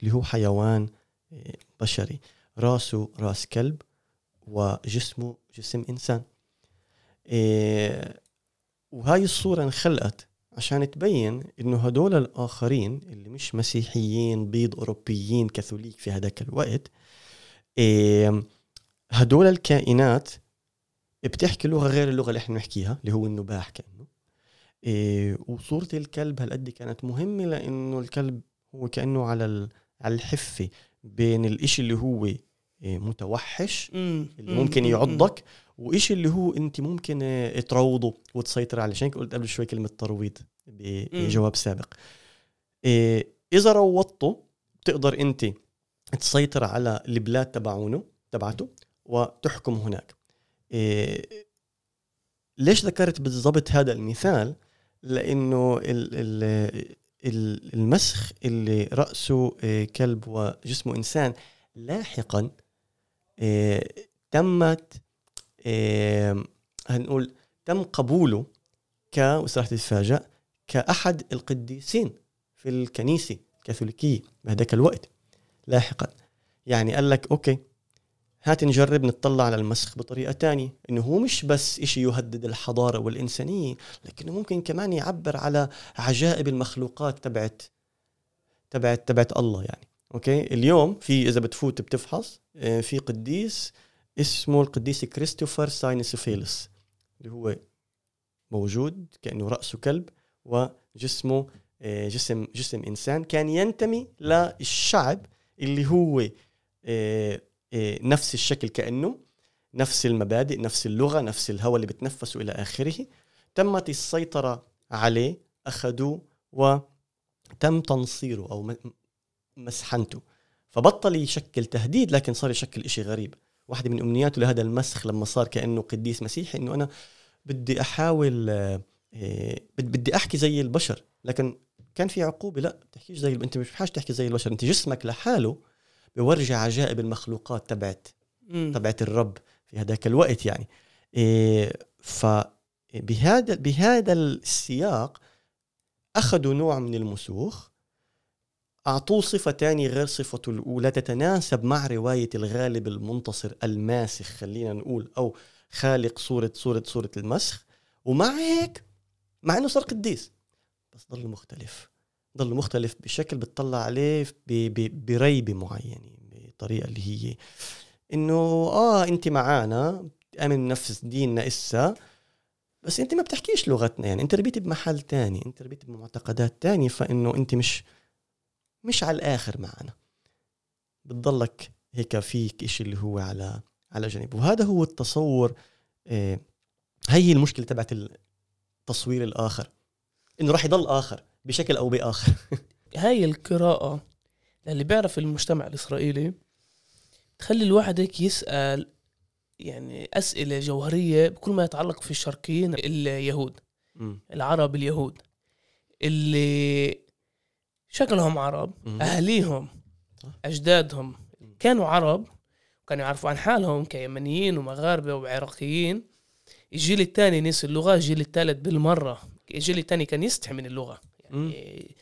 اللي هو حيوان بشري. راسه راس كلب وجسمه جسم إنسان. وهاي الصورة انخلقت عشان تبين إنه هدول الآخرين اللي مش مسيحيين بيض أوروبيين كاثوليك في هذاك الوقت هدول الكائنات بتحكي لغة غير اللغة اللي إحنا بنحكيها اللي هو النباح كأنه. إيه وصورة الكلب هالقد كانت مهمة لأنه الكلب هو كأنه على على الحفة. بين الإشي اللي هو إيه متوحش اللي ممكن يعضك وإشي اللي هو أنت ممكن إيه تروضه وتسيطر عليه. عشان قلت قبل شوي كلمة ترويض بجواب سابق. إيه إذا روضته بتقدر أنت تسيطر على البلاد تبعونه تبعته وتحكم هناك. ليش ذكرت بالضبط هذا المثال؟ لأنه المسخ اللي رأسه إيه، كلب وجسمه إنسان. لاحقا إيه، تمت إيه، هنقول تم قبوله ك وسراح تتفاجأ كأحد القديسين في الكنيسة الكاثوليكية بهذاك الوقت. لاحقا. يعني قال لك أوكي هات نجرب نطلع على المسخ بطريقة تانية. إنه هو مش بس إشي يهدد الحضارة والإنسانية لكنه ممكن كمان يعبر على عجائب المخلوقات تبعت تبعت تبعت الله يعني. أوكي؟ اليوم في إذا بتفوت بتفحص آه، في قديس اسمه القديس كريستوفر ساينسوفيلس اللي هو موجود كأنه رأسه كلب وجسمه آه، جسم جسم إنسان كان ينتمي للشعب اللي هو آه، نفس الشكل كأنه نفس المبادئ نفس اللغة نفس الهواء اللي بتنفسه إلى آخره. تمت السيطرة عليه أخذوه وتم تنصيره أو مسحنته. فبطل يشكل تهديد لكن صار يشكل إشي غريب. واحدة من أمنياته لهذا المسخ لما صار كأنه قديس مسيحي إنه أنا بدي أحاول إيه، بدي أحكي زي البشر. لكن كان في عقوبة لا تحكيش زي أنت مش بحاجة تحكي زي البشر. أنت جسمك لحاله بورجي عجائب المخلوقات تبعت تبعت الرب في هذاك الوقت يعني. إيه فبهذا بهذا السياق أخذوا نوع من المسوخ أعطوه صفه ثانية غير صفته الأولى تتناسب مع رواية الغالب المنتصر الماسخ خلينا نقول أو خالق صورة صورة صورة المسخ. ومع هيك مع إنه صار قديس بس ضل مختلف. ضل مختلف بشكل بتطلع عليه بريبة معينة بطريقة اللي هي إنه آه انت معانا أمن نفس ديننا إسا بس انت ما بتحكيش لغتنا يعني أنت ربيت بمحل تاني أنت ربيت بمعتقدات تانية فإنه انت مش مش على الآخر معنا بتضلك هيك فيك إشي اللي هو على على جنب. وهذا هو التصور آه هي المشكلة تبعت التصوير الآخر. إنه راح يضل آخر. بشكل أو بآخر. هاي القراءة اللي بيعرف المجتمع الإسرائيلي تخلي الواحد هيك يسأل يعني أسئلة جوهرية بكل ما يتعلق في الشرقيين اليهود م. العرب اليهود اللي شكلهم عرب م. أهليهم أجدادهم. كانوا عرب كانوا يعرفوا عن حالهم كيمنيين ومغاربة وعراقيين. الجيل الثاني نسي اللغة الجيل الثالث بالمرة الجيل الثاني كان يستحي من اللغة. يعني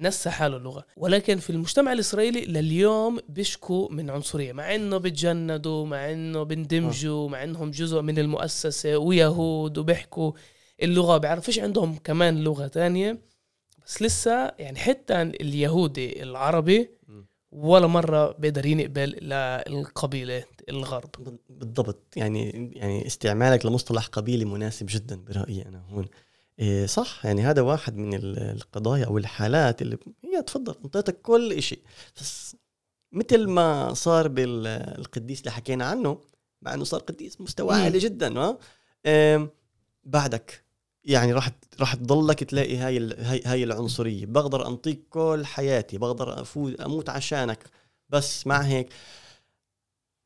نسى حاله اللغة. ولكن في المجتمع الإسرائيلي لليوم بيشكوا من عنصرية مع إنه بتجندوا مع إنه بندمجوا مع إنهم جزء من المؤسسة ويهود وبيحكوا اللغة بيعرفوش عندهم كمان لغة تانية. بس لسه يعني حتى اليهودي العربي ولا مرة بيقدر ينقبل للقبيلة الغرب. بالضبط. يعني يعني استعمالك لمصطلح قبيلة مناسب جدا برأيي أنا هون. إيه صح. يعني هذا واحد من القضايا أو الحالات اللي هي تفضل انطيتك كل شيء بس مثل ما صار بالقديس اللي حكينا عنه مع إنه صار قديس مستوى عالي جدا ها؟ إيه بعدك. يعني راح راح تضلك تلاقي هاي هاي هاي العنصرية. بقدر أنطيك كل حياتي بقدر افوز أموت عشانك. بس مع هيك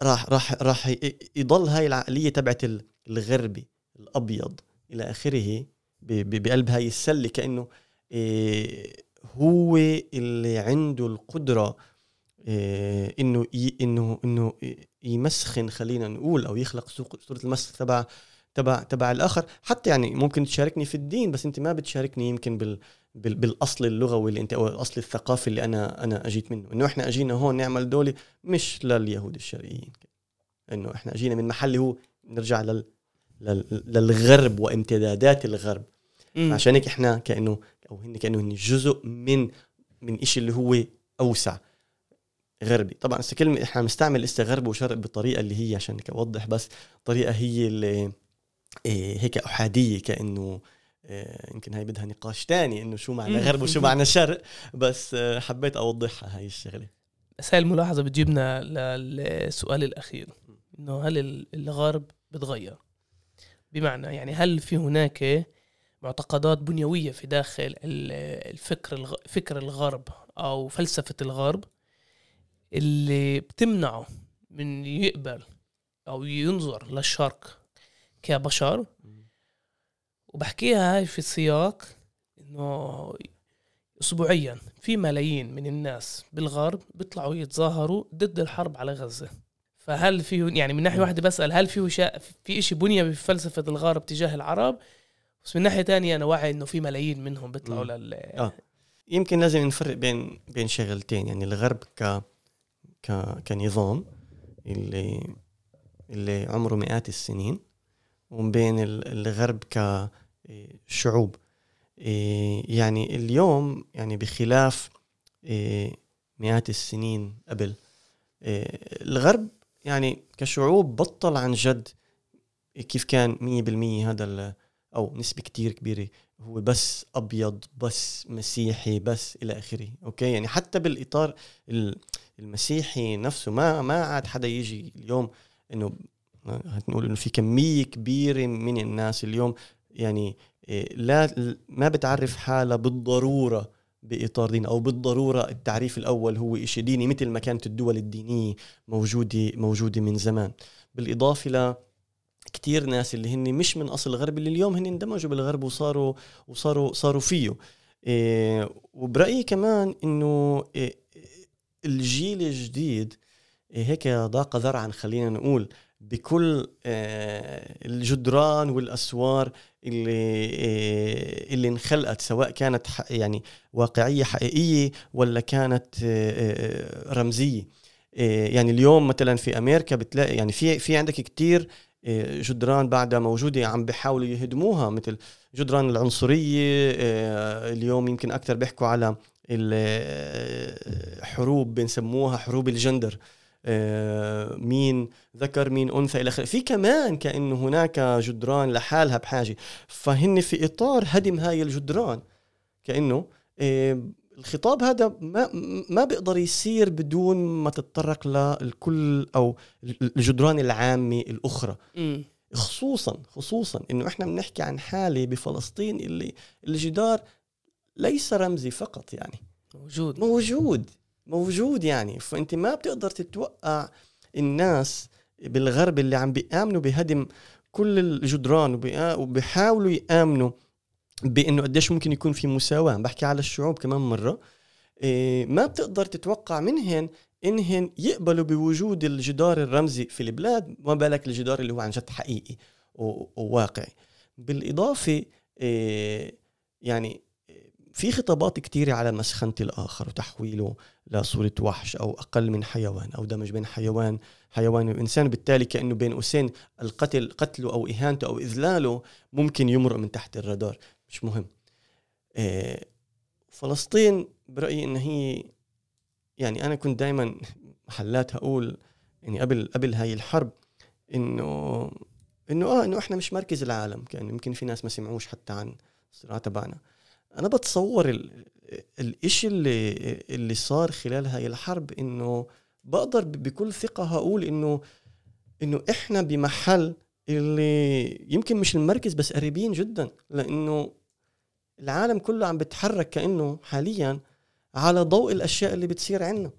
راح راح راح يضل هاي العقلية تبعت ال- الغربي الأبيض إلى آخره. بقلب هاي السله كأنه إيه، هو اللي عنده القدرة إيه، إنه إنه إنه يمسخن خلينا نقول أو يخلق صورة المسخ تبع تبع تبع الآخر. حتى يعني ممكن تشاركني في الدين بس أنت ما بتشاركني يمكن بال بال بالأصل اللغوي اللي أنت أو الأصل الثقافي اللي أنا أنا أجيت منه. إنه إحنا أجينا هون نعمل دولة مش لليهود الشرقيين. إنه إحنا أجينا من محل هو نرجع لل- للغرب وامتدادات الغرب. مم. عشان هيك إحنا كأنه أو هن كأنه هن جزء من من شيء اللي هو أوسع غربي. طبعا هسه كلمة إحنا بنستعمل لسه غرب وشرق بطريقة اللي هي عشان هيك اوضح بس طريقة هي اللي إيه هيك أحادية كأنه إيه يمكن هاي بدها نقاش تاني إنه شو معنى. غرب وشو معنى شرق. بس آه، حبيت أوضحها هاي الشغلة. بس هاي الملاحظة بتجيبنا للسؤال الأخير. إنه هل ال- الغرب بتغير؟ بمعنى يعني هل في هناك معتقدات بنيوية في داخل ال- الفكر الغ... فكر الغرب أو فلسفة الغرب اللي بتمنعه من يقبل أو ينظر للشرق كبشر؟ وبحكيها هاي في سياق إنه اسبوعيا في ملايين من الناس بالغرب بيطلعوا يتظاهروا ضد الحرب على غزة. فهل في يعني من ناحية واحدة بسأل هل في شا... في شيء بني بفلسفة الغرب تجاه العرب بس من ناحية تانية أنا واعي إنه في ملايين منهم بيطلعوا. لل آه. يمكن لازم نفرق بين بين شغلتين يعني الغرب ك ك كنظام اللي اللي عمره مئات السنين وبين ال- الغرب كشعوب إيه، يعني اليوم يعني بخلاف إيه، مئات السنين قبل إيه، الغرب يعني كشعوب بطل عن جد كيف كان مية بالمية هذا ال- أو نسبة كتير كبيرة. هو بس أبيض بس مسيحي بس إلى آخره. أوكي؟ يعني حتى بالإطار ال- المسيحي نفسه ما ما عاد حدا يجي اليوم إنه هنقول إنه في كمية كبيرة من الناس اليوم يعني إيه، لا ما بتعرف حالها بالضرورة. بإطار دين أو بالضرورة التعريف الأول هو إشي ديني مثل ما كانت الدول الدينية موجودة موجودة من زمان. بالإضافة ل كتير ناس اللي هن مش من أصل غربي اللي اليوم هن اندمجوا بالغرب وصاروا وصاروا صاروا فيه. إيه وبرأيي كمان إنه إيه الجيل الجديد إيه هيك ضاق ذرعا خلينا نقول بكل آه الجدران والأسوار اللي إيه اللي انخلقت سواء كانت يعني واقعية حقيقية ولا كانت آه آه رمزية. يعني اليوم مثلا في أمريكا بتلاقي يعني في في عندك كتير جدران بعدها موجودة عم بيحاولوا يهدموها مثل جدران العنصرية إيه، اليوم يمكن أكثر بيحكوا على الحروب بنسموها حروب الجندر. مين ذكر مين أنثى إلى آخره. في كمان كأنه هناك جدران لحالها بحاجة. فهن في إطار هدم هاي الجدران. كأنه إيه، الخطاب هذا ما ما بيقدر يصير بدون ما تتطرق للكل أو الجدران العامة الأخرى. مم. خصوصا خصوصا إنه إحنا بنحكي عن حالة بفلسطين اللي الجدار ليس رمزي فقط يعني. موجود. موجود. موجود يعني. فأنت ما بتقدر تتوقع الناس بالغرب اللي عم بيآمنوا بهدم كل الجدران وبيآ- وبيحاولوا يآمنوا بأنه قديش ممكن يكون في مساواة. بحكي على الشعوب كمان مرة. إيه، ما بتقدر تتوقع منهن انهن يقبلوا بوجود الجدار الرمزي في البلاد. ما بالك الجدار اللي هو عن جد حقيقي وواقعي. بالإضافة إيه، يعني في خطابات كتيرة على مسخنة الآخر وتحويله لصورة وحش أو أقل من حيوان أو دمج بين حيوان حيوان وإنسان بالتالي كأنه بين قوسين القتل قتله أو إهانته أو إذلاله ممكن يمرق من تحت الرادار. مش مهم. إيه، فلسطين برأيي إن هي يعني أنا كنت دائما محلات هقول يعني قبل قبل هاي الحرب إنه إنه آه إنه إحنا مش مركز العالم كان يمكن في ناس ما سمعوش حتى عن الصراع تبعنا. أنا بتصور ال... الإشي اللي اللي صار خلال هاي الحرب إنه بقدر بكل ثقة هقول إنه إنه إحنا بمحل اللي يمكن مش المركز بس قريبين جدا لإنه العالم كله عم بتحرك كأنه حاليا على ضوء الأشياء اللي بتصير عندنا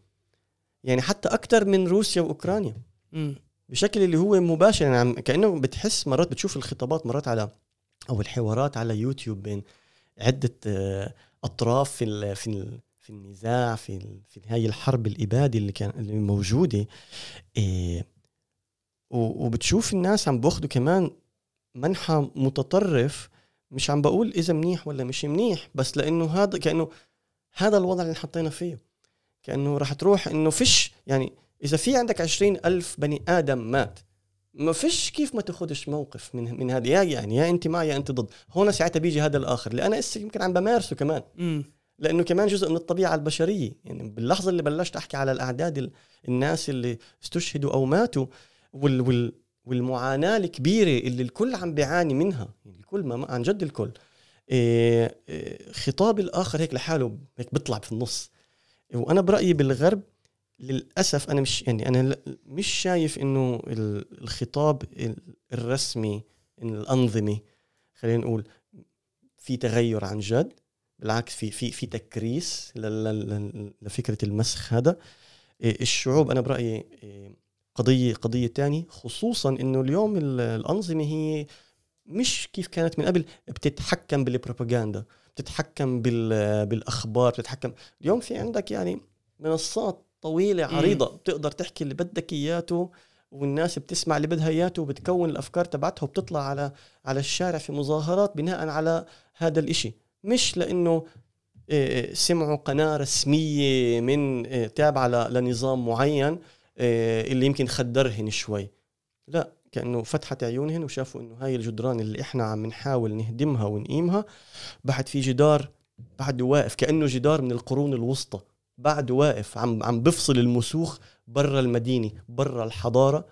يعني حتى أكثر من روسيا وأوكرانيا مم. بشكل اللي هو مباشر يعني كأنه بتحس مرات بتشوف الخطابات مرات على أو الحوارات على يوتيوب بين عدة آه، أطراف في في في النزاع في في هاي الحرب الإبادة اللي كان اللي موجودة. و- وبتشوف الناس عم بأخذوا كمان منحى متطرف مش عم بقول إذا منيح ولا مش منيح بس لأنه هذا كأنه هذا الوضع اللي حطينا فيه. كأنه راح تروح إنه فيش يعني إذا في عندك عشرين ألف بني آدم مات ما فيش كيف ما تاخذش موقف من من هذه يا يعني يا انت معي يا انت ضد. هون ساعتها بيجي هذا الآخر اللي أنا هسه يمكن عم بمارسه كمان. مم. لأنه كمان جزء من الطبيعة البشرية. يعني باللحظة اللي بلشت أحكي على الأعداد ال- الناس اللي استشهدوا أو ماتوا وال وال والمعاناة الكبيرة اللي الكل عم بيعاني منها. يعني الكل ما عن جد الكل. إيه إيه خطاب الآخر هيك لحاله هيك بيطلع في النص. وأنا برأيي بالغرب للأسف أنا مش يعني أنا مش شايف إنه ال- الخطاب ال- الرسمي الأنظمة خلينا نقول في تغير عن جد بالعكس في في في تكريس لفكرة المسخ هذا. إيه، الشعوب أنا برأيي إيه، قضيه قضية تانية خصوصا إنه اليوم ال- الأنظمة هي مش كيف كانت من قبل بتتحكم بالبروباغندا بتتحكم بال- بالأخبار بتتحكم. اليوم في عندك يعني منصات طويلة مم. عريضة بتقدر تحكي اللي بدك إياته والناس بتسمع اللي بدها إياته وبتكون الأفكار تبعتها وبتطلع على على الشارع في مظاهرات بناء على هذا الإشي. مش لأنه إيه، سمعوا قناة رسمية من إيه، تابعة لنظام معين إيه، اللي يمكن خدرهن شوي. لا كأنه فتحت عيونهن وشافوا إنه هاي الجدران اللي إحنا عم نحاول نهدمها ونقيمها بعد في جدار بعده واقف كأنه جدار من القرون الوسطى. بعده واقف عم عم بفصل المسوخ برا المدينة برا الحضارة.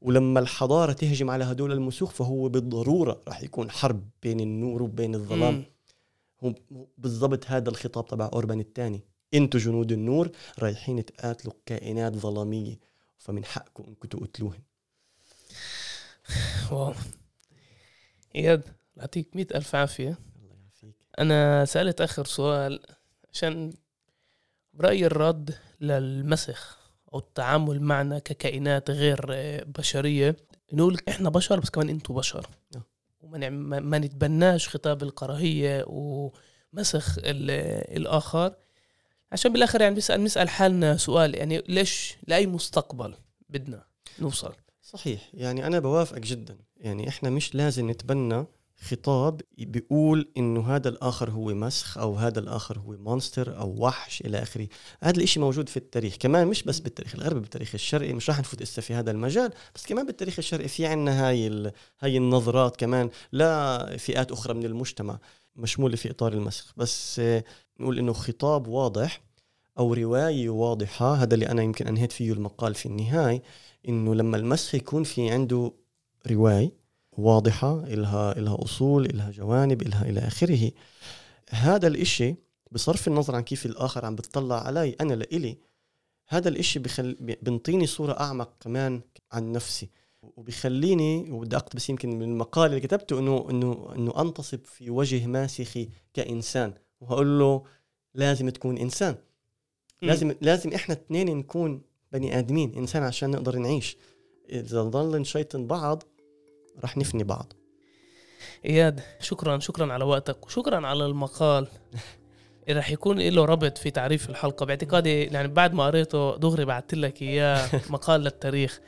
ولما الحضارة تهجم على هدول المسوخ فهو بالضرورة راح يكون حرب بين النور وبين الظلام. هو بالضبط هذا الخطاب تبع اوربان الثاني. أنتوا جنود النور رايحين تقاتلوا كائنات ظلامية فمن حقكم انكم تقتلوهن. واو. إياد يعطيك مئة ألف عافية. الله يعافيك. أنا سألت آخر سؤال عشان برأيي الرد للمسخ أو التعامل معنا ككائنات غير آه، بشرية. نقول إحنا بشر بس كمان أنتوا بشر. نعم. وما نعم- ما نتبناش خطاب الكراهية ومسخ ال- الآخر. عشان بالآخر يعني بنسأل نسأل حالنا سؤال يعني ليش لأي مستقبل بدنا نوصل؟ صحيح. يعني أنا بوافقك جدا. يعني إحنا مش لازم نتبنى خطاب بيقول إنه هذا الآخر هو مسخ أو هذا الآخر هو مونستر أو وحش إلى آخره. هذا الإشي موجود في التاريخ كمان مش بس بالتاريخ الغربي بالتاريخ الشرقي مش راح نفوت اسا في هذا المجال بس كمان بالتاريخ الشرقي في عنا هاي ال... هاي النظرات كمان لا فئات أخرى من المجتمع مشمولة في إطار المسخ. بس آه، نقول إنه خطاب واضح أو رواية واضحة هذا اللي أنا يمكن أنهيت فيه المقال في النهاية إنه لما المسخ يكون في عنده رواية واضحة إلها إلها أصول إلها جوانب إلها إلى آخره. هذا الإشي بصرف النظر عن كيف الآخر عم بتطلع علي أنا لإلي هذا الإشي بخل... بنطيني صورة أعمق كمان عن نفسي. وبيخليني وبدي أقتبس يمكن من المقال اللي كتبته إنه إنه إنه أنتصب في وجه ماسخي كإنسان. وهقول له لازم تكون إنسان. لازم لازم إحنا اثنين نكون بني آدمين إنسان عشان نقدر نعيش. إذا ضل نشيطن بعض رح نفني بعض. إياد شكرا شكرا على وقتك وشكرا على المقال. رح يكون له ربط في تعريف الحلقة. باعتقادي يعني بعد ما قريته دغري بعثت لك إياه مقال للتاريخ.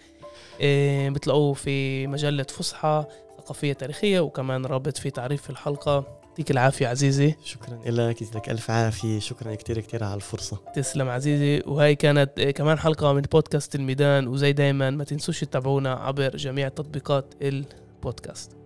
إيه بتلاقوه في مجلة فصحى ثقافية تاريخية وكمان رابط في تعريف الحلقة. يعطيك العافية عزيزي. شكرا لك يجزاك ألف عافية. شكرا كثير كثير على الفرصة. تسلم عزيزي. وهي كانت كمان حلقة من بودكاست الميدان وزي دايما ما تنسوش تتابعونا عبر جميع تطبيقات البودكاست.